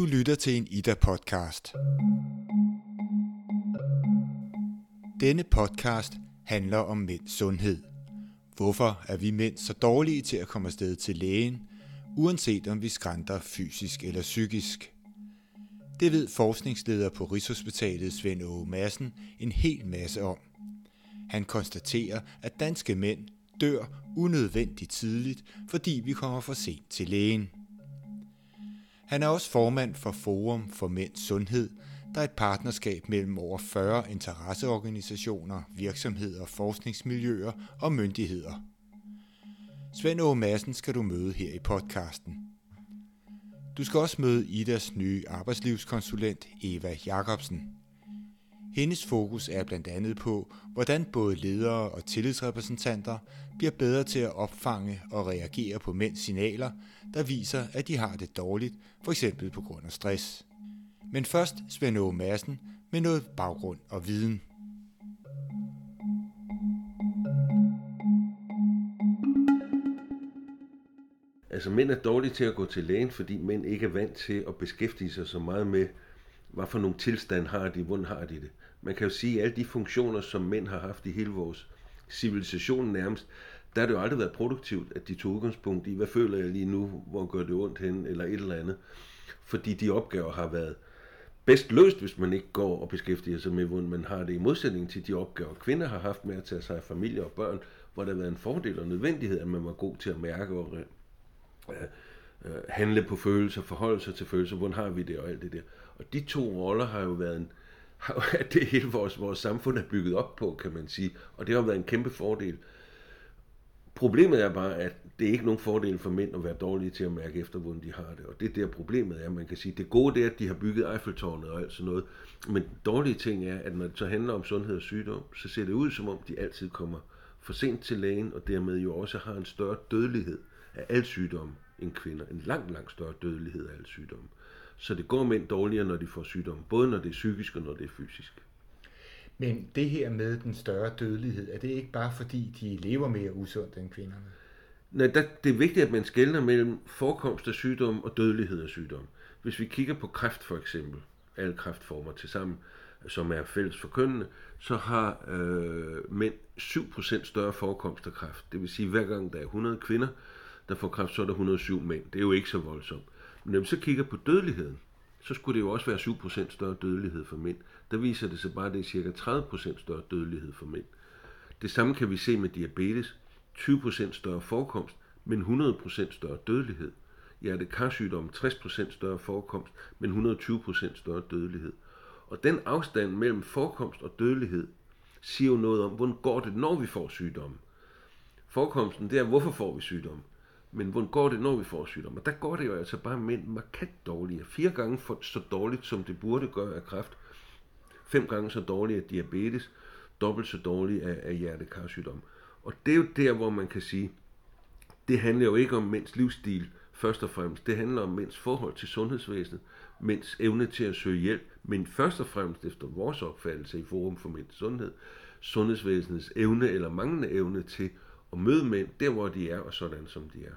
Du lytter til en Ida-podcast. Denne podcast handler om mænds sundhed. Hvorfor er vi mænd så dårlige til at komme afsted til lægen, uanset om vi skrænter fysisk eller psykisk? Det ved forskningsleder på Rigshospitalet Svend Åge Madsen en hel masse om. Han konstaterer, at danske mænd dør unødvendigt tidligt, fordi vi kommer for sent til lægen. Han er også formand for Forum for Mænds Sundhed, der er et partnerskab mellem over 40 interesseorganisationer, virksomheder, forskningsmiljøer og myndigheder. Svend Åge Madsen skal du møde her i podcasten. Du skal også møde Idas nye arbejdslivskonsulent Eva Jacobsen. Hendes fokus er blandt andet på, hvordan både ledere og tillidsrepræsentanter bliver bedre til at opfange og reagere på mænds signaler, der viser, at de har det dårligt, f.eks. på grund af stress. Men først Svend Aage Madsen med noget baggrund og viden. Altså mænd er dårlige til at gå til lægen, fordi mænd ikke er vant til at beskæftige sig så meget med, hvad for nogle tilstand har de, hvordan har de det. Man kan jo sige, at alle de funktioner, som mænd har haft i hele vores civilisation nærmest, der har det jo aldrig været produktivt, at de tog udgangspunkt i, hvad føler jeg lige nu, hvor gør det ondt hen, eller et eller andet. Fordi de opgaver har været bedst løst, hvis man ikke går og beskæftiger sig med, hvordan man har det, i modsætning til de opgaver, kvinder har haft med at tage sig af familie og børn, hvor der har været en fordel og nødvendighed, at man var god til at mærke og øh, øh handle på følelser, forholde sig til følelser, hvordan har vi det og alt det der. Og de to roller har jo været en, at det hele vores, vores samfund er bygget op på, kan man sige. Og det har været en kæmpe fordel. Problemet er bare, at det er ikke nogen fordel for mænd at være dårlige til at mærke efter, hvordan de har det. Og det er der problemet er, man kan sige. Det gode det er, at de har bygget Eiffeltårnet og alt sådan noget. Men dårlige ting er, at når det så handler om sundhed og sygdom, så ser det ud som om, de altid kommer for sent til lægen, og dermed jo også har en større dødelighed af al sygdom end kvinder. En langt, langt større dødelighed af alle sygdomme. Så det går mænd dårligere, når de får sygdomme, både når det er psykisk og når det er fysisk. Men det her med den større dødelighed, er det ikke bare fordi, de lever mere usundt end kvinderne? Nej, der, det er vigtigt, at man skelner mellem forekomst af sygdom og dødelighed af sygdom. Hvis vi kigger på kræft for eksempel, alle kræftformer til sammen, som er fælles forkyndende, så har øh, mænd 7% større forekomst af kræft. Det vil sige, at hver gang der er 100 kvinder, der får kræft, så er der 107 mænd. Det er jo ikke så voldsomt. Men når vi så kigger på dødeligheden, så skulle det jo også være 7% større dødelighed for mænd. Der viser det sig bare, at det er cirka 30% større dødelighed for mænd. Det samme kan vi se med diabetes. 20% større forekomst, men 100% større dødelighed. Hjertekarsygdom 60% større forekomst, men 120% større dødelighed. Og den afstand mellem forekomst og dødelighed siger jo noget om, hvordan går det, når vi får sygdomme. Forekomsten, det er, hvorfor får vi sygdomme? Men hvordan går det, når vi får sygdom? Og der går det jo altså bare med markant dårligere. Fire gange for, så dårligt, som det burde gøre af kræft. Fem gange så dårligt af diabetes. Dobbelt så dårligt af, af hjertekarsygdom. Og det er jo der, hvor man kan sige, det handler jo ikke om mænds livsstil først og fremmest. Det handler om mænds forhold til sundhedsvæsenet, mænds evne til at søge hjælp, men først og fremmest efter vores opfattelse i Forum for Mænds Sundhed, sundhedsvæsenets evne eller manglende evne til at møde mænd der, hvor de er, og sådan som de er.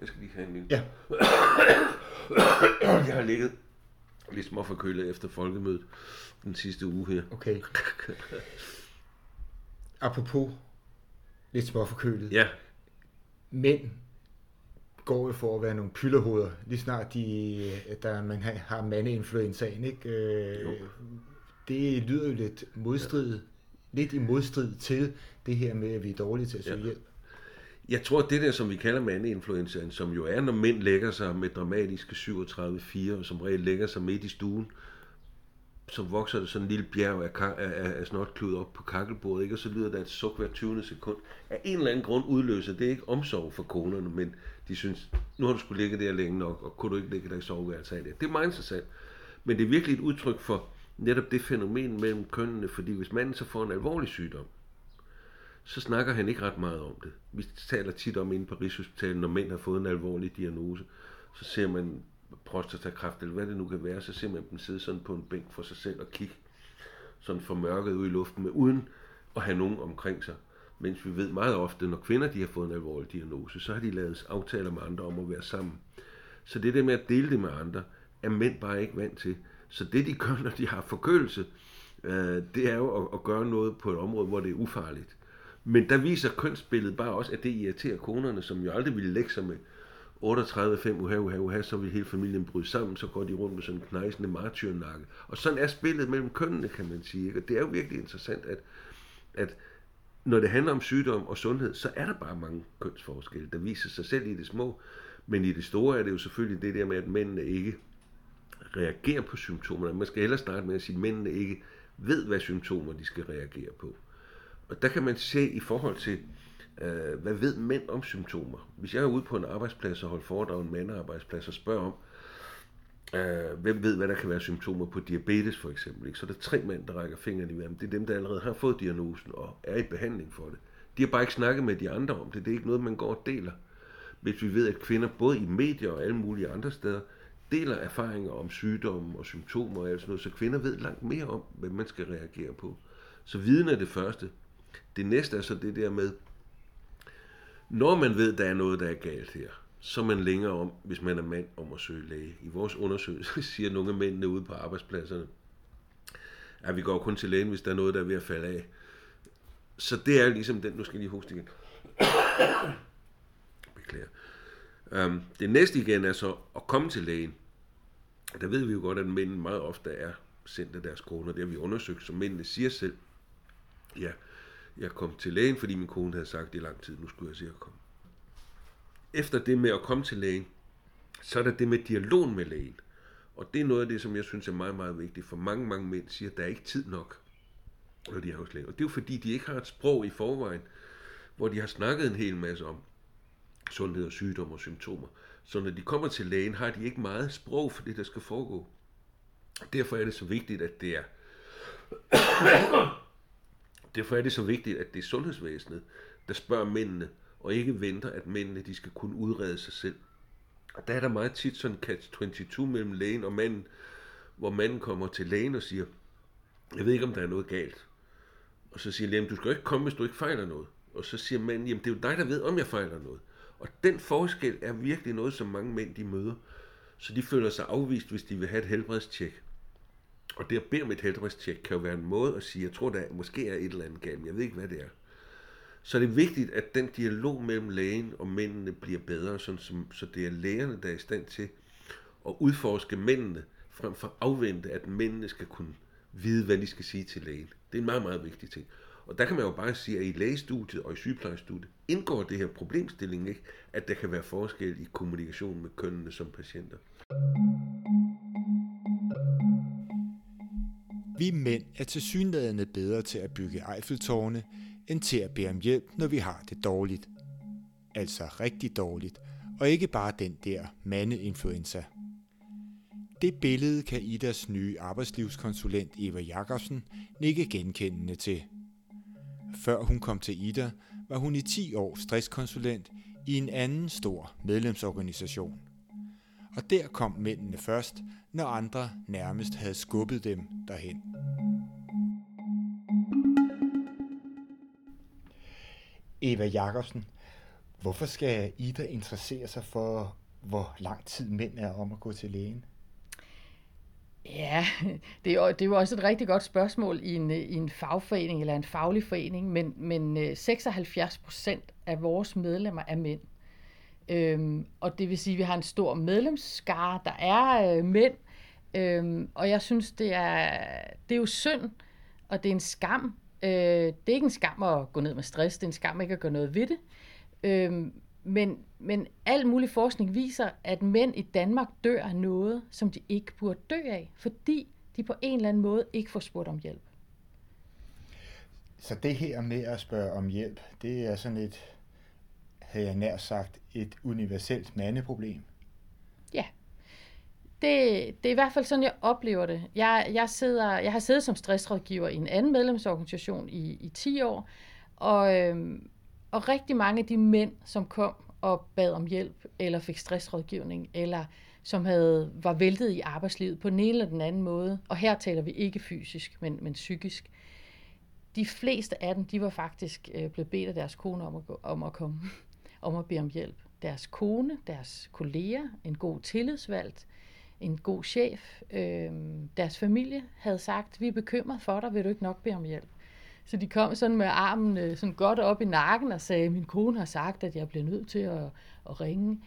Jeg skal lige have en lille... Ja. jeg har ligget lidt småforkølet efter folkemødet den sidste uge her. Okay. Apropos lidt småforkølet. Ja. Mænd går jo for at være nogle pyllerhoveder, lige snart de, der man har mandeinfluenzaen, ikke? Øh, jo. Det lyder jo lidt modstridigt. Ja lidt i modstrid til det her med, at vi er dårlige til at søge ja. hjælp. Jeg tror, det der, som vi kalder mandeinfluenzaen, som jo er, når mænd lægger sig med dramatiske 37-4, og som regel lægger sig midt i stuen, så vokser det sådan en lille bjerg af, af, af snotklud op på kakkelbordet, ikke? og så lyder der et suk hver 20. sekund. Af en eller anden grund udløser det ikke omsorg for konerne, men de synes, nu har du skulle ligge der længe nok, og kunne du ikke ligge der i soveværelset af det. Det er meget interessant. Men det er virkelig et udtryk for, netop det fænomen mellem kønnene, fordi hvis manden så får en alvorlig sygdom, så snakker han ikke ret meget om det. Vi taler tit om inde på Rigshospitalet, når mænd har fået en alvorlig diagnose, så ser man prostatakræft, eller hvad det nu kan være, så ser man dem sidde sådan på en bænk for sig selv og kigge sådan formørket ud i luften, men uden at have nogen omkring sig. Mens vi ved meget ofte, når kvinder de har fået en alvorlig diagnose, så har de lavet aftaler med andre om at være sammen. Så det der med at dele det med andre, er mænd bare ikke vant til. Så det de gør, når de har forkølelse, øh, det er jo at, at gøre noget på et område, hvor det er ufarligt. Men der viser kønsbilledet bare også, at det irriterer konerne, som jo aldrig ville lægge sig med 38, 5 uha, uha, uha, så vil hele familien bryde sammen, så går de rundt med sådan en knejsende martyrnakke. Og sådan er spillet mellem kønnene, kan man sige. Ikke? Og det er jo virkelig interessant, at, at når det handler om sygdom og sundhed, så er der bare mange kønsforskelle, der viser sig selv i det små. Men i det store er det jo selvfølgelig det der med, at mændene ikke reagerer på symptomerne. Man skal hellere starte med at sige, at mændene ikke ved, hvad symptomer de skal reagere på. Og der kan man se i forhold til, øh, hvad ved mænd om symptomer? Hvis jeg er ude på en arbejdsplads og holder foredrag en mandearbejdsplads og spørger om, øh, hvem ved, hvad der kan være symptomer på diabetes for eksempel, ikke? så er der tre mænd, der rækker fingrene i vejret. Det er dem, der allerede har fået diagnosen og er i behandling for det. De har bare ikke snakket med de andre om det. Det er ikke noget, man går og deler. Hvis vi ved, at kvinder både i medier og alle mulige andre steder deler erfaringer om sygdomme og symptomer og alt sådan noget, så kvinder ved langt mere om, hvad man skal reagere på. Så viden er det første. Det næste er så det der med, når man ved, der er noget, der er galt her, så er man længere om, hvis man er mand, om at søge læge. I vores undersøgelse siger nogle af mændene ude på arbejdspladserne, at vi går kun til lægen, hvis der er noget, der er ved at falde af. Så det er ligesom den, nu skal jeg lige huske igen. Beklager. Um, det næste igen er så at komme til lægen. Der ved vi jo godt, at mændene meget ofte er sendt af deres koner. Det har vi undersøgt, som mændene siger selv. Ja, jeg kom til lægen, fordi min kone havde sagt i lang tid, nu skulle jeg se at komme. Efter det med at komme til lægen, så er der det med dialog med lægen. Og det er noget af det, som jeg synes er meget, meget vigtigt, for mange, mange mænd siger, at der er ikke tid nok, når de er hos lægen. Og det er jo fordi, de ikke har et sprog i forvejen, hvor de har snakket en hel masse om sundhed og sygdom og symptomer. Så når de kommer til lægen, har de ikke meget sprog for det, der skal foregå. Derfor er det så vigtigt, at det er Derfor er det så vigtigt, at det er sundhedsvæsenet, der spørger mændene, og ikke venter, at mændene de skal kunne udrede sig selv. Og der er der meget tit sådan catch-22 mellem lægen og manden, hvor manden kommer til lægen og siger, jeg ved ikke, om der er noget galt. Og så siger lægen, du skal ikke komme, hvis du ikke fejler noget. Og så siger manden, jamen det er jo dig, der ved, om jeg fejler noget. Og den forskel er virkelig noget, som mange mænd de møder. Så de føler sig afvist, hvis de vil have et helbredstjek. Og det at bede om et helbredstjek kan jo være en måde at sige, jeg tror, der måske er et eller andet galt, jeg ved ikke, hvad det er. Så det er vigtigt, at den dialog mellem lægen og mændene bliver bedre, sådan som, så det er lægerne, der er i stand til at udforske mændene, frem for at afvente, at mændene skal kunne vide, hvad de skal sige til lægen. Det er en meget, meget vigtig ting. Og der kan man jo bare sige, at i lægestudiet og i sygeplejestudiet indgår det her problemstilling ikke, at der kan være forskel i kommunikation med kønnene som patienter. Vi mænd er tilsyneladende bedre til at bygge Eiffeltårne, end til at bede om hjælp, når vi har det dårligt. Altså rigtig dårligt, og ikke bare den der mandeinfluenza. Det billede kan Idas nye arbejdslivskonsulent Eva Jakobsen nikke genkendende til. Før hun kom til Ida, var hun i 10 år stresskonsulent i en anden stor medlemsorganisation. Og der kom mændene først, når andre nærmest havde skubbet dem derhen. Eva Jakobsen, hvorfor skal Ida interessere sig for, hvor lang tid mænd er om at gå til lægen? Ja, det er, jo, det er jo også et rigtig godt spørgsmål i en, i en fagforening eller en faglig forening, men, men øh, 76 procent af vores medlemmer er mænd. Øhm, og det vil sige, at vi har en stor medlemsskare, der er øh, mænd, øhm, og jeg synes, det er, det er jo synd, og det er en skam. Øh, det er ikke en skam at gå ned med stress, det er en skam ikke at gøre noget ved det. Øhm, men, men al mulig forskning viser, at mænd i Danmark dør af noget, som de ikke burde dø af, fordi de på en eller anden måde ikke får spurgt om hjælp. Så det her med at spørge om hjælp, det er sådan et, havde jeg nær sagt, et universelt mandeproblem? Ja, det, det er i hvert fald sådan, jeg oplever det. Jeg, jeg, sidder, jeg har siddet som stressrådgiver i en anden medlemsorganisation i, i 10 år, og, øhm, og rigtig mange af de mænd, som kom og bad om hjælp, eller fik stressrådgivning, eller som havde, var væltet i arbejdslivet på den ene eller den anden måde, og her taler vi ikke fysisk, men, men psykisk. De fleste af dem, de var faktisk øh, blevet bedt af deres kone om at, gå, om at komme, om at bede om hjælp. deres kone, deres kolleger, en god tillidsvalgt, en god chef, øh, deres familie havde sagt, vi er bekymret for dig, vil du ikke nok bede om hjælp? Så de kom sådan med armen øh, sådan godt op i nakken og sagde, min kone har sagt, at jeg bliver nødt til at, at ringe.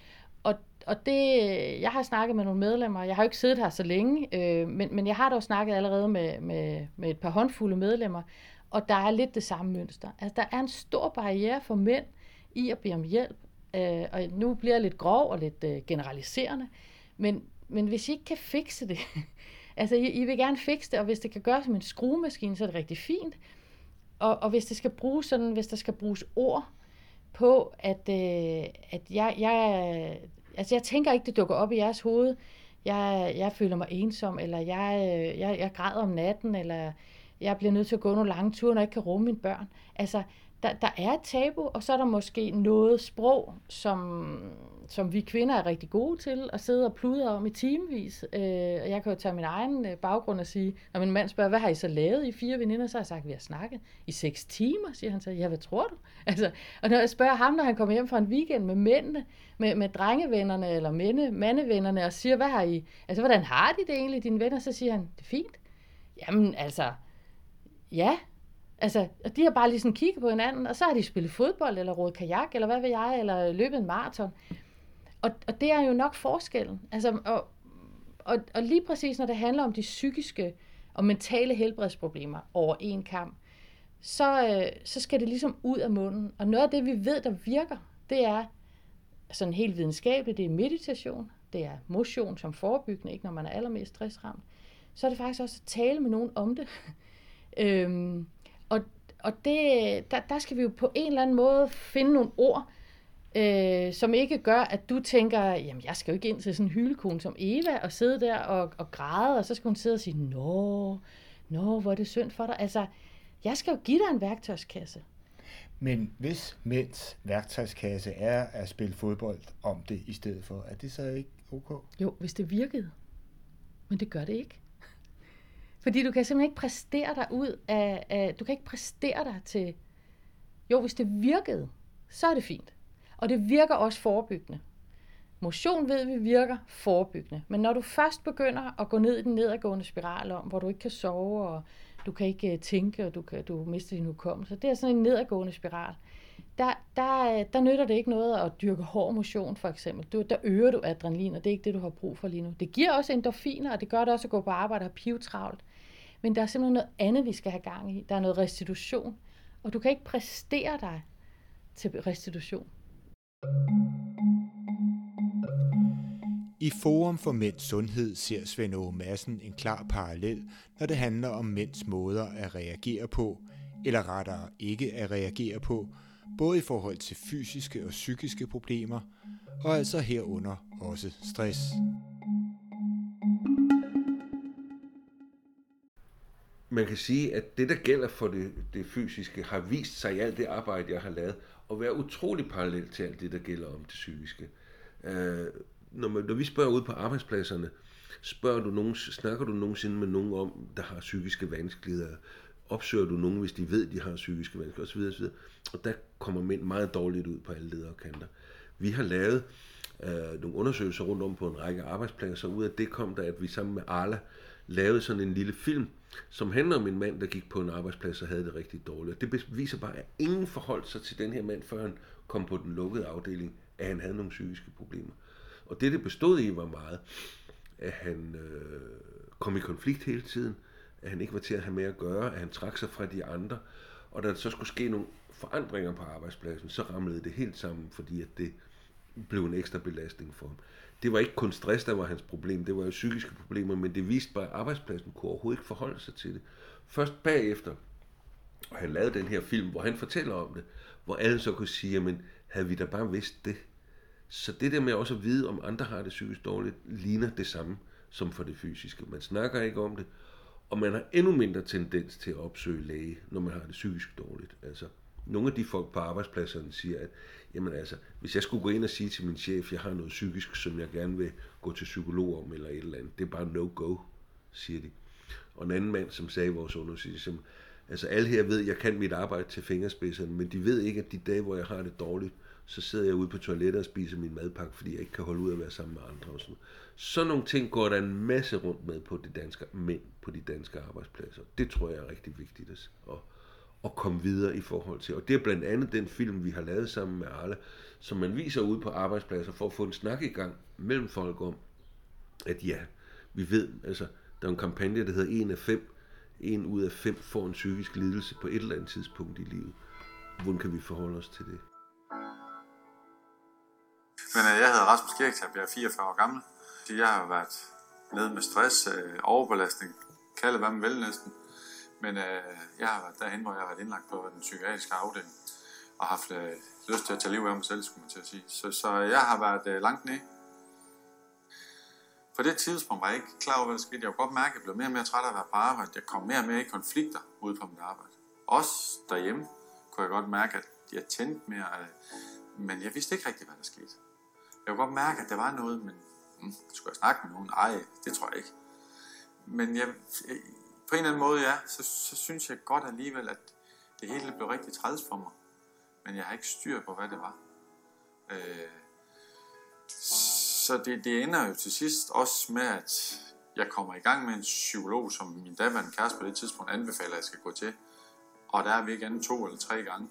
Og, og det, jeg har snakket med nogle medlemmer, jeg har jo ikke siddet her så længe, øh, men, men jeg har dog snakket allerede med, med, med et par håndfulde medlemmer, og der er lidt det samme mønster. Altså, der er en stor barriere for mænd i at bede om hjælp, øh, og nu bliver jeg lidt grov og lidt øh, generaliserende, men, men hvis I ikke kan fikse det, altså I, I vil gerne fikse det, og hvis det kan gøres som en skruemaskine, så er det rigtig fint, og, og hvis det skal bruges sådan, hvis der skal bruges ord på, at, øh, at jeg, jeg, altså jeg tænker ikke, det dukker op i jeres hoved, jeg, jeg føler mig ensom, eller jeg, øh, jeg, jeg græder om natten, eller jeg bliver nødt til at gå nogle lange ture, når jeg ikke kan rumme mine børn. Altså, der, der er et tabu, og så er der måske noget sprog, som, som vi kvinder er rigtig gode til, at sidde og pludre om i timevis. Øh, jeg kan jo tage min egen øh, baggrund og sige, når min mand spørger, hvad har I så lavet i fire veninder, så har jeg sagt, vi har snakket i seks timer, siger han så. Ja, hvad tror du? Altså, og når jeg spørger ham, når han kommer hjem fra en weekend med mændene, med, med drengevennerne eller mænde, mandevennerne, og siger, hvad har I, altså, hvordan har de det egentlig, dine venner? Så siger han, det er fint. Jamen, altså, ja, Altså, og de har bare lige sådan kigget på hinanden, og så har de spillet fodbold, eller rodet kajak, eller hvad ved jeg, eller løbet en maraton. Og, og det er jo nok forskellen. Altså, og, og, og lige præcis når det handler om de psykiske og mentale helbredsproblemer over en kamp, så, øh, så skal det ligesom ud af munden. Og noget af det, vi ved, der virker, det er sådan helt videnskabeligt, det er meditation, det er motion som forebyggende, ikke når man er allermest stressramt. Så er det faktisk også at tale med nogen om det. øhm, og det, der, der skal vi jo på en eller anden måde finde nogle ord, øh, som ikke gør, at du tænker, jamen jeg skal jo ikke ind til sådan en hyldekone som Eva og sidde der og, og græde, og så skal hun sidde og sige, nå, nå, hvor er det synd for dig. Altså, jeg skal jo give dig en værktøjskasse. Men hvis mænds værktøjskasse er at spille fodbold om det i stedet for, er det så ikke ok? Jo, hvis det virkede. Men det gør det ikke. Fordi du kan simpelthen ikke præstere dig ud af, af, du kan ikke præstere dig til, jo, hvis det virkede, så er det fint. Og det virker også forebyggende. Motion ved vi virker forebyggende. Men når du først begynder at gå ned i den nedadgående spiral om, hvor du ikke kan sove, og du kan ikke øh, tænke, og du, kan, du mister din hukommelse, det er sådan en nedadgående spiral. Der, der, øh, der nytter det ikke noget at dyrke hård motion, for eksempel. Du, der øger du adrenalin, og det er ikke det, du har brug for lige nu. Det giver også endorfiner, og det gør det også at gå på arbejde og have pivtravlt. Men der er simpelthen noget andet, vi skal have gang i. Der er noget restitution. Og du kan ikke præstere dig til restitution. I Forum for Mænds Sundhed ser Svend Aage Madsen en klar parallel, når det handler om mænds måder at reagere på, eller rettere ikke at reagere på, både i forhold til fysiske og psykiske problemer, og altså herunder også stress. Man kan sige, at det, der gælder for det, det fysiske, har vist sig i alt det arbejde, jeg har lavet, at være utrolig parallelt til alt det, der gælder om det psykiske. Øh, når, man, når vi spørger ud på arbejdspladserne, spørger du nogen, snakker du nogensinde med nogen om, der har psykiske vanskeligheder? Opsøger du nogen, hvis de ved, de har psykiske vanskeligheder osv. osv. Og der kommer mænd meget dårligt ud på alle lederkanter. Vi har lavet øh, nogle undersøgelser rundt om på en række arbejdspladser, og ud af det kom der, at vi sammen med Arla lavede sådan en lille film, som handler om en mand, der gik på en arbejdsplads og havde det rigtig dårligt. Det viser bare, at ingen forholdt sig til den her mand, før han kom på den lukkede afdeling, at han havde nogle psykiske problemer. Og det, det bestod i, var meget, at han øh, kom i konflikt hele tiden, at han ikke var til at have med at gøre, at han trak sig fra de andre, og da der så skulle ske nogle forandringer på arbejdspladsen, så ramlede det helt sammen, fordi at det blev en ekstra belastning for ham det var ikke kun stress, der var hans problem, det var jo psykiske problemer, men det viste bare, at arbejdspladsen kunne overhovedet ikke forholde sig til det. Først bagefter, og han lavede den her film, hvor han fortæller om det, hvor alle så kunne sige, men havde vi da bare vidst det? Så det der med også at vide, om andre har det psykisk dårligt, ligner det samme som for det fysiske. Man snakker ikke om det, og man har endnu mindre tendens til at opsøge læge, når man har det psykisk dårligt. Altså, nogle af de folk på arbejdspladserne siger, at jamen altså, hvis jeg skulle gå ind og sige til min chef, jeg har noget psykisk, som jeg gerne vil gå til psykolog om, eller et eller andet, det er bare no-go, siger de. Og en anden mand, som sagde i vores undersøgelse, altså alle her ved, at jeg kan mit arbejde til fingerspidserne, men de ved ikke, at de dage, hvor jeg har det dårligt, så sidder jeg ude på toilettet og spiser min madpakke, fordi jeg ikke kan holde ud at være sammen med andre og sådan Sådan nogle ting går der en masse rundt med på de danske mænd på de danske arbejdspladser. Det tror jeg er rigtig vigtigt at, at, komme videre i forhold til. Og det er blandt andet den film, vi har lavet sammen med Arle, som man viser ude på arbejdspladser for at få en snak i gang mellem folk om, at ja, vi ved, altså, der er en kampagne, der hedder en af fem. En ud af fem får en psykisk lidelse på et eller andet tidspunkt i livet. Hvordan kan vi forholde os til det? Men øh, jeg hedder Rasmus Kirktab, jeg er 44 år gammel. Jeg har været nede med stress, øh, overbelastning, kalde hvad man vil næsten. Men øh, jeg har været derhen, hvor jeg har været indlagt på den psykiatriske afdeling og haft øh, lyst til at tage liv af mig selv, skulle man til at sige. Så, så jeg har været øh, langt ned. På det tidspunkt var jeg ikke klar over, hvad der skete. Jeg kunne godt mærke, at jeg blev mere og mere træt af at være på arbejde. Jeg kom mere og mere i konflikter ude på mit arbejde. Også derhjemme kunne jeg godt mærke, at jeg tændte mere, øh, men jeg vidste ikke rigtig, hvad der skete. Jeg kunne godt mærke, at der var noget, men mm, skulle jeg snakke med nogen? Nej, det tror jeg ikke. Men jeg, på en eller anden måde, ja, så, så synes jeg godt alligevel, at det hele blev rigtig træls for mig. Men jeg har ikke styr på, hvad det var. Øh, så det, det ender jo til sidst også med, at jeg kommer i gang med en psykolog, som min daværende kæreste på det tidspunkt anbefaler, at jeg skal gå til. Og der er vi ikke andet to eller tre gange.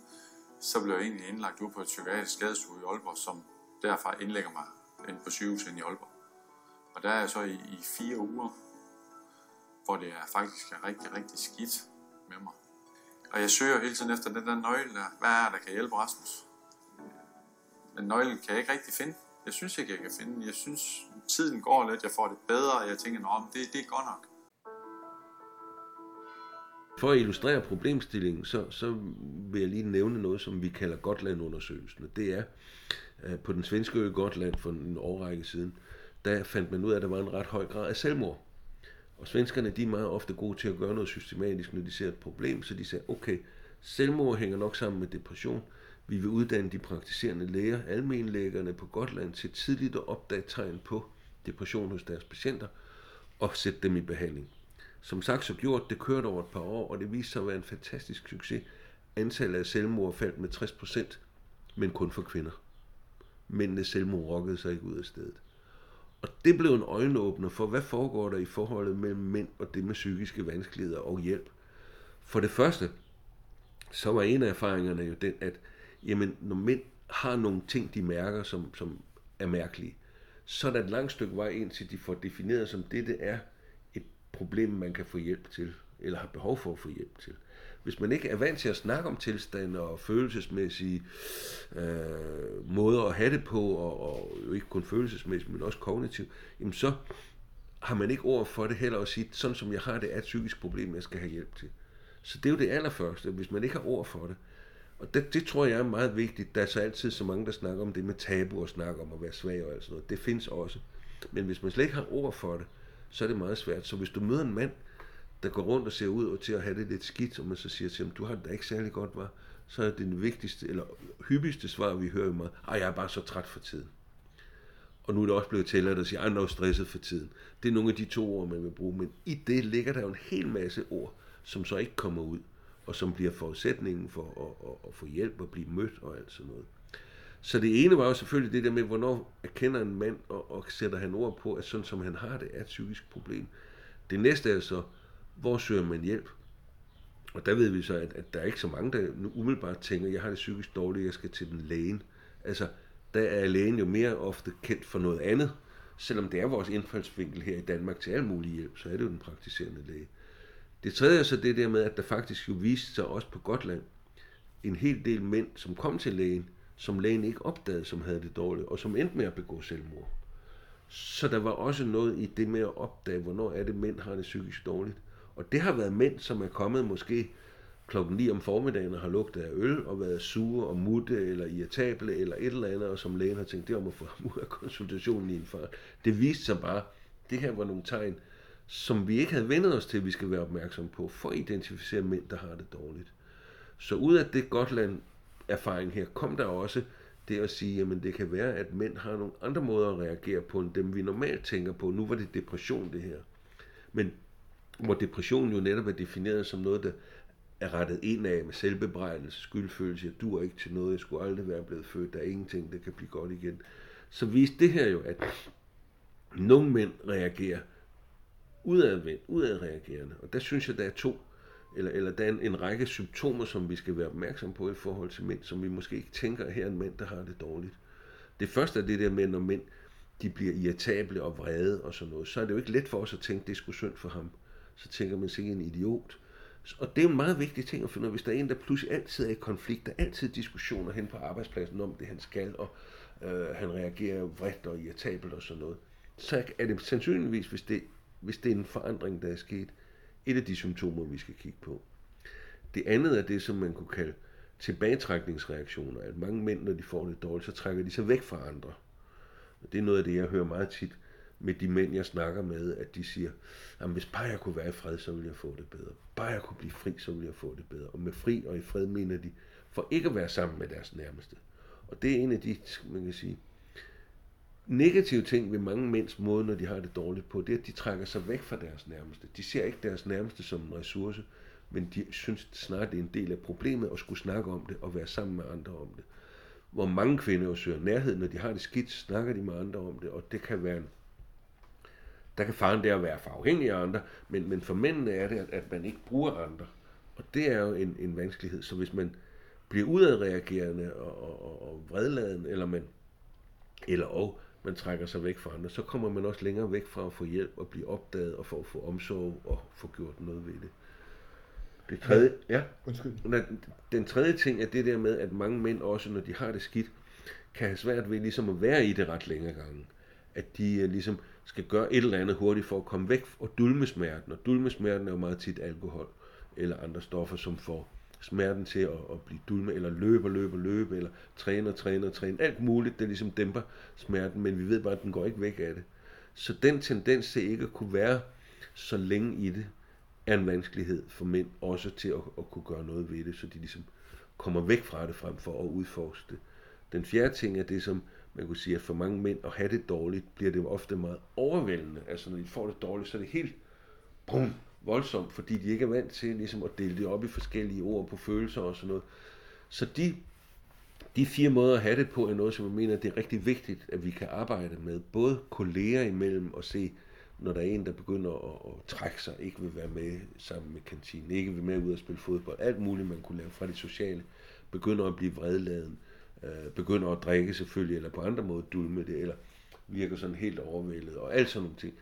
Så blev jeg egentlig indlagt ud på et psykiatrisk skadestue i Aalborg, som derfra indlægger mig ind på sygehuset i Aalborg. Og der er jeg så i, i fire uger, hvor det er faktisk er rigtig, rigtig skidt med mig. Og jeg søger hele tiden efter den der nøgle der. Hvad er der kan hjælpe Rasmus? Men nøglen kan jeg ikke rigtig finde. Jeg synes ikke, jeg kan finde den. Jeg synes, tiden går lidt. Jeg får det bedre, og jeg tænker, at det, det er godt nok. For at illustrere problemstillingen, så, så vil jeg lige nævne noget, som vi kalder Gotland-undersøgelsen. Det er øh, på den svenske ø Gotland for en årrække siden, der fandt man ud af, at der var en ret høj grad af selvmord. Og svenskerne de er meget ofte gode til at gøre noget systematisk, når de ser et problem, så de siger, okay, selvmord hænger nok sammen med depression. Vi vil uddanne de praktiserende læger, almenlægerne på Gotland, til tidligt at opdage tegn på depression hos deres patienter og sætte dem i behandling. Som sagt så gjort, det kørte over et par år, og det viste sig at være en fantastisk succes. Antallet af selvmord faldt med 60%, men kun for kvinder. Mændenes selvmord rokkede sig ikke ud af stedet. Og det blev en øjenåbner for, hvad foregår der i forholdet mellem mænd og det med psykiske vanskeligheder og hjælp. For det første, så var en af erfaringerne jo den, at jamen, når mænd har nogle ting, de mærker, som, som er mærkelige, så er der et langt stykke vej ind til, de får defineret, som det, det er et problem, man kan få hjælp til, eller har behov for at få hjælp til hvis man ikke er vant til at snakke om tilstande og følelsesmæssige øh, måder at have det på, og, og jo ikke kun følelsesmæssigt, men også kognitivt, jamen så har man ikke ord for det heller at sige, sådan som jeg har det, er et psykisk problem, jeg skal have hjælp til. Så det er jo det allerførste, hvis man ikke har ord for det. Og det, det tror jeg er meget vigtigt. Der er så altid så mange, der snakker om det med tabu og snakker om at være svag og alt sådan noget. Det findes også. Men hvis man slet ikke har ord for det, så er det meget svært. Så hvis du møder en mand, der går rundt og ser ud og til at have det lidt skidt, og man så siger til ham, du har det da ikke særlig godt, var, så er det den vigtigste, eller hyppigste svar, vi hører meget, at jeg er bare så træt for tiden. Og nu er det også blevet tilladt at sige, at jeg er stresset for tiden. Det er nogle af de to ord, man vil bruge, men i det ligger der jo en hel masse ord, som så ikke kommer ud, og som bliver forudsætningen for at, at, at få hjælp og blive mødt og alt sådan noget. Så det ene var jo selvfølgelig det der med, hvornår erkender en mand og, og sætter han ord på, at sådan som han har det, er et psykisk problem. Det næste er så, hvor søger man hjælp? Og der ved vi så, at, at der er ikke så mange, der nu umiddelbart tænker, jeg har det psykisk dårligt, jeg skal til den lægen. Altså, der er lægen jo mere ofte kendt for noget andet. Selvom det er vores indfaldsvinkel her i Danmark til al mulig hjælp, så er det jo den praktiserende læge. Det tredje er så det der med, at der faktisk jo viste sig også på Gotland en hel del mænd, som kom til lægen, som lægen ikke opdagede, som havde det dårligt, og som endte med at begå selvmord. Så der var også noget i det med at opdage, hvornår er det, mænd har det psykisk dårligt. Og det har været mænd, som er kommet måske klokken 9 om formiddagen og har lugtet af øl og været sure og mutte eller irritable eller et eller andet, og som lægen har tænkt, det om at få ham ud af konsultationen i en fart. Det viste sig bare, det her var nogle tegn, som vi ikke havde vendet os til, at vi skal være opmærksom på, for at identificere mænd, der har det dårligt. Så ud af det Gotland erfaring her, kom der også det at sige, jamen det kan være, at mænd har nogle andre måder at reagere på, end dem vi normalt tænker på. Nu var det depression det her. Men hvor depression jo netop er defineret som noget, der er rettet ind af med selvbebrejdelse, skyldfølelse, jeg dur ikke til noget, jeg skulle aldrig være blevet født, der er ingenting, der kan blive godt igen. Så viste det her jo, at nogle mænd reagerer udadvendt, udadreagerende. Og der synes jeg, der er to, eller, eller der er en, en række symptomer, som vi skal være opmærksom på i forhold til mænd, som vi måske ikke tænker, her er en mænd, der har det dårligt. Det første er det der med, når mænd de bliver irritable og vrede og sådan noget, så er det jo ikke let for os at tænke, det er sgu synd for ham. Så tænker man sig en idiot. Og det er en meget vigtig ting at finde ud af, hvis der er en, der pludselig altid er i konflikt, der er altid diskussioner hen på arbejdspladsen om det, han skal, og øh, han reagerer vredt og irritabelt og sådan noget, så er det sandsynligvis, hvis det, hvis det er en forandring, der er sket, et af de symptomer, vi skal kigge på. Det andet er det, som man kunne kalde tilbagetrækningsreaktioner, at mange mænd, når de får det dårligt, så trækker de sig væk fra andre. Og det er noget af det, jeg hører meget tit med de mænd, jeg snakker med, at de siger, at hvis bare jeg kunne være i fred, så ville jeg få det bedre. Bare jeg kunne blive fri, så ville jeg få det bedre. Og med fri og i fred mener de, for ikke at være sammen med deres nærmeste. Og det er en af de, man kan sige, negative ting ved mange mænds måde, når de har det dårligt på, det er, at de trækker sig væk fra deres nærmeste. De ser ikke deres nærmeste som en ressource, men de synes snart, det er en del af problemet at skulle snakke om det og være sammen med andre om det. Hvor mange kvinder jo søger nærhed, når de har det skidt, snakker de med andre om det, og det kan være en der kan faren der være for afhængig af andre, men, men for mændene er det, at, man ikke bruger andre. Og det er jo en, en vanskelighed. Så hvis man bliver udadreagerende og, og, og, og vredladen, eller man, eller og man trækker sig væk fra andre, så kommer man også længere væk fra at få hjælp og blive opdaget og for at få omsorg og få gjort noget ved det. Det tredje, ja, Undskyld. den tredje ting er det der med, at mange mænd også, når de har det skidt, kan have svært ved ligesom at være i det ret længere gange. At de øh, ligesom skal gøre et eller andet hurtigt for at komme væk og dulme smerten. Og dulme smerten er jo meget tit alkohol eller andre stoffer, som får smerten til at, at blive dulme, eller løbe og løbe og løbe, eller træne og træne og træne. Alt muligt, der ligesom dæmper smerten, men vi ved bare, at den går ikke væk af det. Så den tendens til ikke at kunne være så længe i det, er en vanskelighed for mænd også til at, at kunne gøre noget ved det, så de ligesom kommer væk fra det frem for at udforske det. Den fjerde ting er det, som man kunne sige, at for mange mænd at have det dårligt, bliver det jo ofte meget overvældende. Altså når de får det dårligt, så er det helt bum, voldsomt, fordi de ikke er vant til ligesom at dele det op i forskellige ord på følelser og sådan noget. Så de, de fire måder at have det på er noget, som jeg mener, det er rigtig vigtigt, at vi kan arbejde med. Både kolleger imellem og se, når der er en, der begynder at, at trække sig, ikke vil være med sammen med kantinen, ikke vil med ud og spille fodbold, alt muligt, man kunne lave fra det sociale, begynder at blive vredladen, øh, Øh, begynder at drikke selvfølgelig, eller på andre måder dulme det, eller virker sådan helt overvældet, og alt sådan nogle ting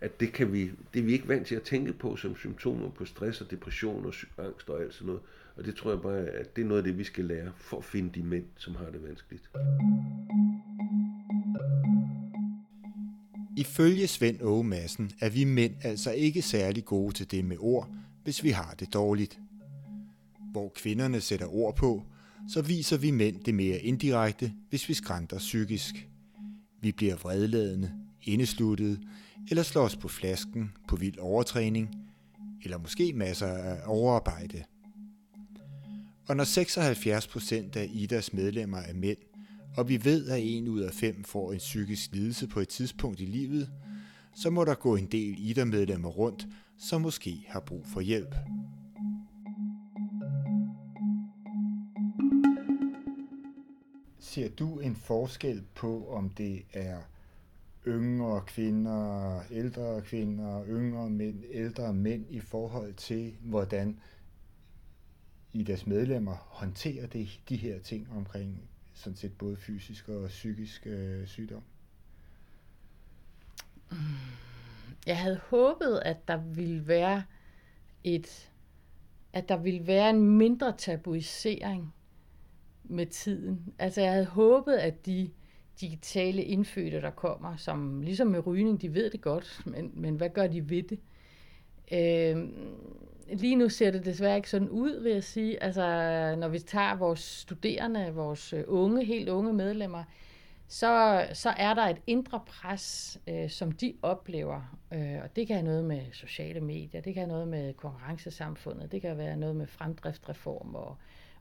at det, kan vi, det er vi ikke vant til at tænke på som symptomer på stress og depression og angst og alt sådan noget. Og det tror jeg bare, at det er noget af det, vi skal lære for at finde de mænd, som har det vanskeligt. Ifølge Svend Åge Madsen er vi mænd altså ikke særlig gode til det med ord, hvis vi har det dårligt. Hvor kvinderne sætter ord på, så viser vi mænd det mere indirekte, hvis vi skrænter psykisk. Vi bliver vredladende, indesluttet, eller slår os på flasken på vild overtræning, eller måske masser af overarbejde. Og når 76% af IDAs medlemmer er mænd, og vi ved, at en ud af fem får en psykisk lidelse på et tidspunkt i livet, så må der gå en del IDA-medlemmer rundt, som måske har brug for hjælp. Ser du en forskel på, om det er yngre kvinder, ældre kvinder, yngre mænd, ældre mænd i forhold til, hvordan i deres medlemmer håndterer det, de her ting omkring sådan set både fysisk og psykisk øh, sygdom? Jeg havde håbet, at der ville være et, at der ville være en mindre tabuisering med tiden. Altså jeg havde håbet, at de digitale indfødte, der kommer, som ligesom med rygning, de ved det godt, men, men hvad gør de ved det? Øh, lige nu ser det desværre ikke sådan ud, vil jeg sige. Altså, når vi tager vores studerende, vores øh, unge, helt unge medlemmer, så, så er der et indre pres, øh, som de oplever. Øh, og det kan have noget med sociale medier, det kan have noget med konkurrencesamfundet, det kan være noget med fremdriftsreform og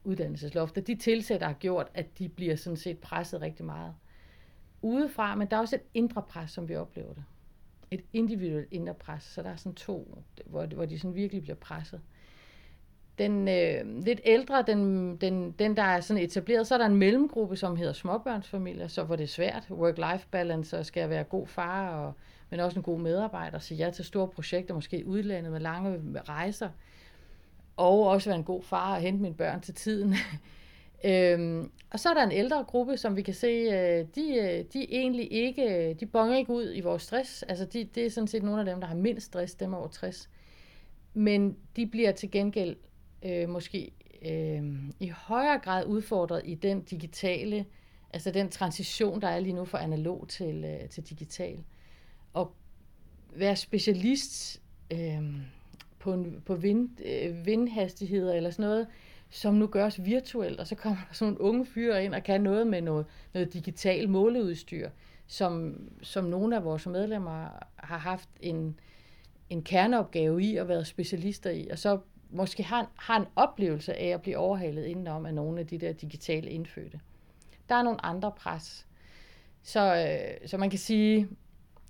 uddannelseslofter. De tilsætter har gjort, at de bliver sådan set presset rigtig meget udefra, men der er også et indre pres, som vi oplever det. Et individuelt indre pres, så der er sådan to, hvor, hvor de sådan virkelig bliver presset. den øh, lidt ældre, den, den, den der er sådan etableret, så er der en mellemgruppe, som hedder småbørnsfamilier, så hvor det er svært, work-life balance, og skal være god far, og, men også en god medarbejder, så ja til store projekter, måske udlandet med lange rejser, og også være en god far og hente mine børn til tiden. øhm, og så er der en ældre gruppe, som vi kan se, øh, de, øh, de egentlig ikke, øh, de bonger ikke ud i vores stress. Altså de, det er sådan set nogle af dem, der har mindst stress, dem over 60. Men de bliver til gengæld øh, måske øh, i højere grad udfordret i den digitale, altså den transition, der er lige nu fra analog til, øh, til digital. Og være specialist øh, på, en, på vind, øh, vindhastigheder eller sådan noget, som nu gøres virtuelt, og så kommer der sådan nogle unge fyre ind og kan noget med noget, noget digital måleudstyr, som, som nogle af vores medlemmer har haft en, en kerneopgave i og været specialister i, og så måske har en, har en oplevelse af at blive overhalet indenom af nogle af de der digitale indfødte. Der er nogle andre pres. Så, øh, så man kan sige,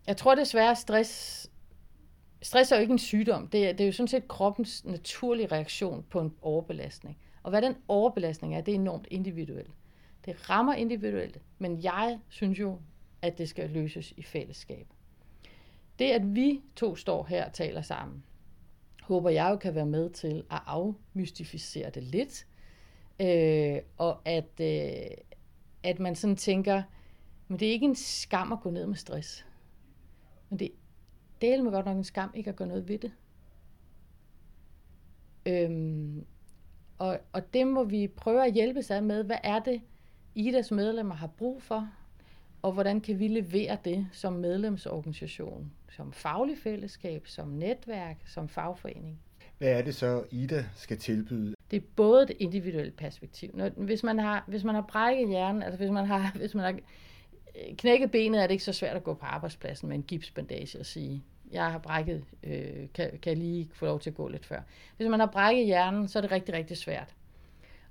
jeg tror desværre, stress, stress er jo ikke en sygdom. Det er, det er jo sådan set kroppens naturlige reaktion på en overbelastning. Og hvad den overbelastning er, det er enormt individuelt. Det rammer individuelt, men jeg synes jo, at det skal løses i fællesskab. Det, at vi to står her og taler sammen, håber jeg jo kan være med til at afmystificere det lidt, øh, og at, øh, at man sådan tænker, men det er ikke en skam at gå ned med stress. Men det, det er godt nok en skam ikke at gøre noget ved det. Øhm, og, og det må vi prøve at hjælpe sig med. Hvad er det, IDAs medlemmer har brug for? Og hvordan kan vi levere det som medlemsorganisation, som faglig fællesskab, som netværk, som fagforening? Hvad er det så, Ida skal tilbyde? Det er både det individuelle perspektiv. Når, hvis, man har, hvis man har brækket hjernen, altså hvis man har, hvis man har knækket benet, er det ikke så svært at gå på arbejdspladsen med en gipsbandage og sige, jeg har brækket, øh, kan, kan lige få lov til at gå lidt før. Hvis man har brækket hjernen, så er det rigtig, rigtig svært.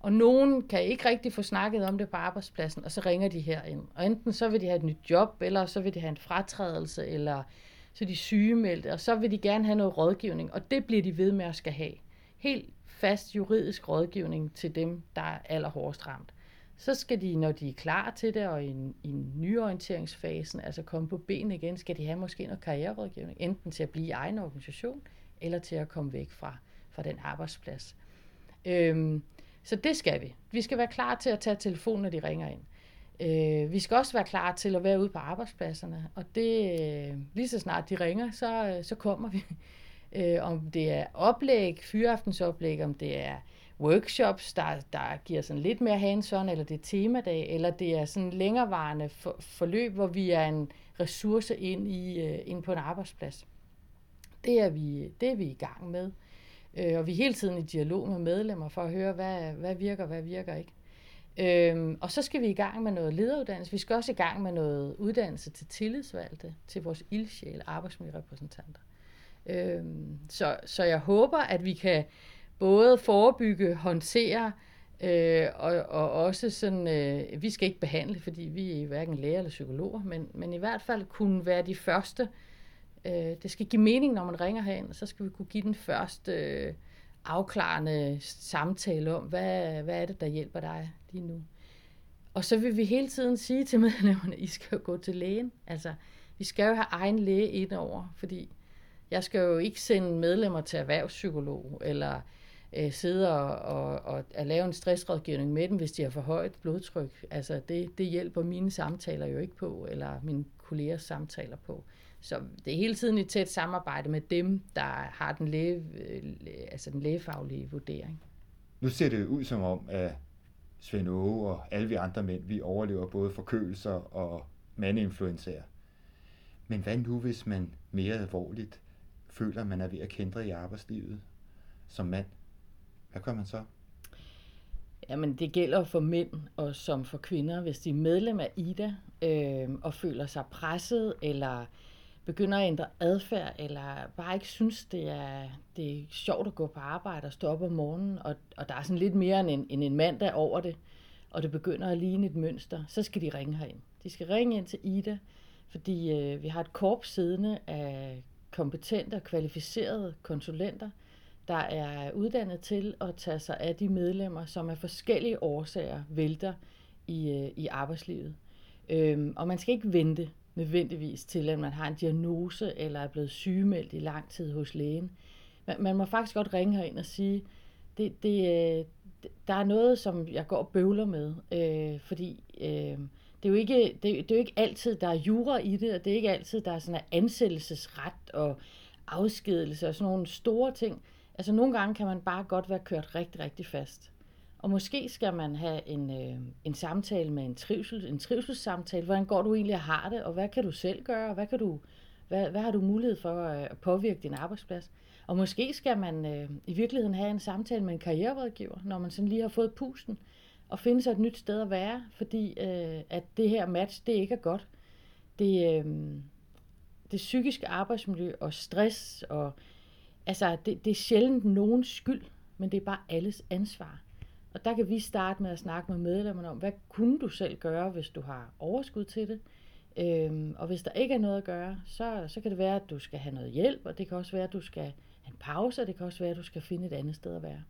Og nogen kan ikke rigtig få snakket om det på arbejdspladsen, og så ringer de herind. Og enten så vil de have et nyt job, eller så vil de have en fratrædelse, eller så er de sygemeldte, og så vil de gerne have noget rådgivning, og det bliver de ved med at skal have. Helt fast juridisk rådgivning til dem, der er allerhårdest ramt. Så skal de, når de er klar til det, og i, i nyorienteringsfasen, altså komme på ben igen, skal de have måske noget karriererådgivning, enten til at blive i egen organisation, eller til at komme væk fra, fra den arbejdsplads. Øhm, så det skal vi. Vi skal være klar til at tage telefonen, når de ringer ind. Øh, vi skal også være klar til at være ude på arbejdspladserne, og det øh, lige så snart de ringer, så, øh, så kommer vi. Øh, om det er oplæg, fyraftensoplæg, om det er workshops, der, der giver sådan lidt mere hands eller det er temadag, eller det er sådan længerevarende for, forløb, hvor vi er en ressource ind, i, øh, ind på en arbejdsplads. Det er vi, det er vi i gang med. Øh, og vi er hele tiden i dialog med medlemmer for at høre, hvad, hvad virker, hvad virker ikke. Øhm, og så skal vi i gang med noget lederuddannelse. Vi skal også i gang med noget uddannelse til tillidsvalgte, til vores ildsjæle arbejdsmiljørepræsentanter. Øhm, så, så jeg håber, at vi kan både forebygge, håndtere, øh, og, og også sådan, øh, vi skal ikke behandle, fordi vi er hverken læger eller psykologer, men, men i hvert fald kunne være de første. Øh, det skal give mening, når man ringer herind, og så skal vi kunne give den første øh, afklarende samtale om, hvad, hvad er det, der hjælper dig lige nu. Og så vil vi hele tiden sige til medlemmerne, I skal jo gå til lægen. Altså, vi skal jo have egen læge indover, fordi jeg skal jo ikke sende medlemmer til erhvervspsykolog, eller øh, sidde og, og, og at lave en stressrådgivning med dem, hvis de har for højt blodtryk. Altså det, det hjælper mine samtaler jo ikke på, eller mine kollegers samtaler på. Så det er hele tiden et tæt samarbejde med dem, der har den, læge, øh, altså den lægefaglige vurdering. Nu ser det ud som om, at Svend Åge og alle vi andre mænd, vi overlever både forkølelser og mandeinfluenzaer. Men hvad nu, hvis man mere alvorligt føler, at man er ved at kendre i arbejdslivet som mand? Hvad gør man så? Jamen, det gælder for mænd og som for kvinder, hvis de er medlem af IDA øh, og føler sig presset eller begynder at ændre adfærd, eller bare ikke synes, det er, det er sjovt at gå på arbejde og stå op om morgenen, og, og der er sådan lidt mere end en, end en mandag over det, og det begynder at ligne et mønster, så skal de ringe herind. De skal ringe ind til Ida, fordi øh, vi har et korps siddende af kompetente og kvalificerede konsulenter, der er uddannet til at tage sig af de medlemmer, som af forskellige årsager vælter i, øh, i arbejdslivet. Øhm, og man skal ikke vente nødvendigvis til, at man har en diagnose eller er blevet sygemeldt i lang tid hos lægen. Man, man må faktisk godt ringe herind og sige, det, det, øh, der er noget, som jeg går og bøvler med, øh, fordi øh, det, er jo ikke, det, det er jo ikke altid, der er jura i det, og det er ikke altid, der er sådan en ansættelsesret og afskedelse og sådan nogle store ting. Altså nogle gange kan man bare godt være kørt rigtig, rigtig fast. Og måske skal man have en, øh, en samtale med en, trivsel, en trivselssamtale. Hvordan går du egentlig og har det, og hvad kan du selv gøre, og hvad, kan du, hvad, hvad har du mulighed for øh, at påvirke din arbejdsplads? Og måske skal man øh, i virkeligheden have en samtale med en karriererådgiver, når man sådan lige har fået pusten, og finde sig et nyt sted at være, fordi øh, at det her match, det ikke er godt. Det, øh, det psykiske arbejdsmiljø og stress, og altså det, det er sjældent nogens skyld, men det er bare alles ansvar. Og der kan vi starte med at snakke med medlemmerne om, hvad kunne du selv gøre, hvis du har overskud til det? Øhm, og hvis der ikke er noget at gøre, så, så kan det være, at du skal have noget hjælp, og det kan også være, at du skal have en pause, og det kan også være, at du skal finde et andet sted at være.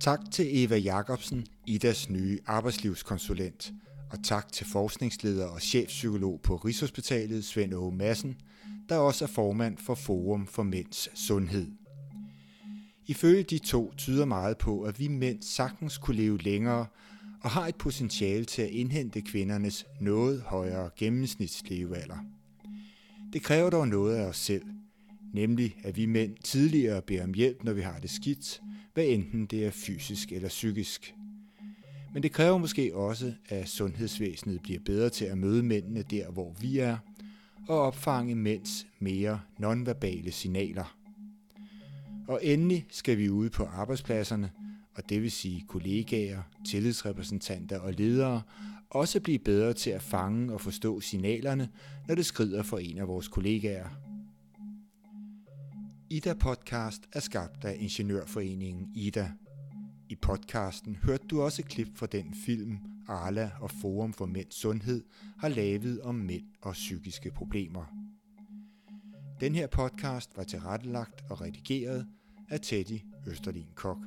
Tak til Eva Jacobsen, Idas nye arbejdslivskonsulent, og tak til forskningsleder og chefpsykolog på Rigshospitalet, Svend Åge Madsen, der også er formand for Forum for Mænds Sundhed. Ifølge de to tyder meget på, at vi mænd sagtens kunne leve længere og har et potentiale til at indhente kvindernes noget højere gennemsnitslevealder. Det kræver dog noget af os selv, nemlig at vi mænd tidligere beder om hjælp, når vi har det skidt, hvad enten det er fysisk eller psykisk. Men det kræver måske også, at sundhedsvæsenet bliver bedre til at møde mændene der, hvor vi er, og opfange mænds mere nonverbale signaler. Og endelig skal vi ude på arbejdspladserne, og det vil sige kollegaer, tillidsrepræsentanter og ledere, også blive bedre til at fange og forstå signalerne, når det skrider for en af vores kollegaer. Ida Podcast er skabt af Ingeniørforeningen Ida. I podcasten hørte du også et klip fra den film, Arla og Forum for Mænds Sundhed har lavet om mænd og psykiske problemer. Den her podcast var tilrettelagt og redigeret af Teddy Østerlin Kok.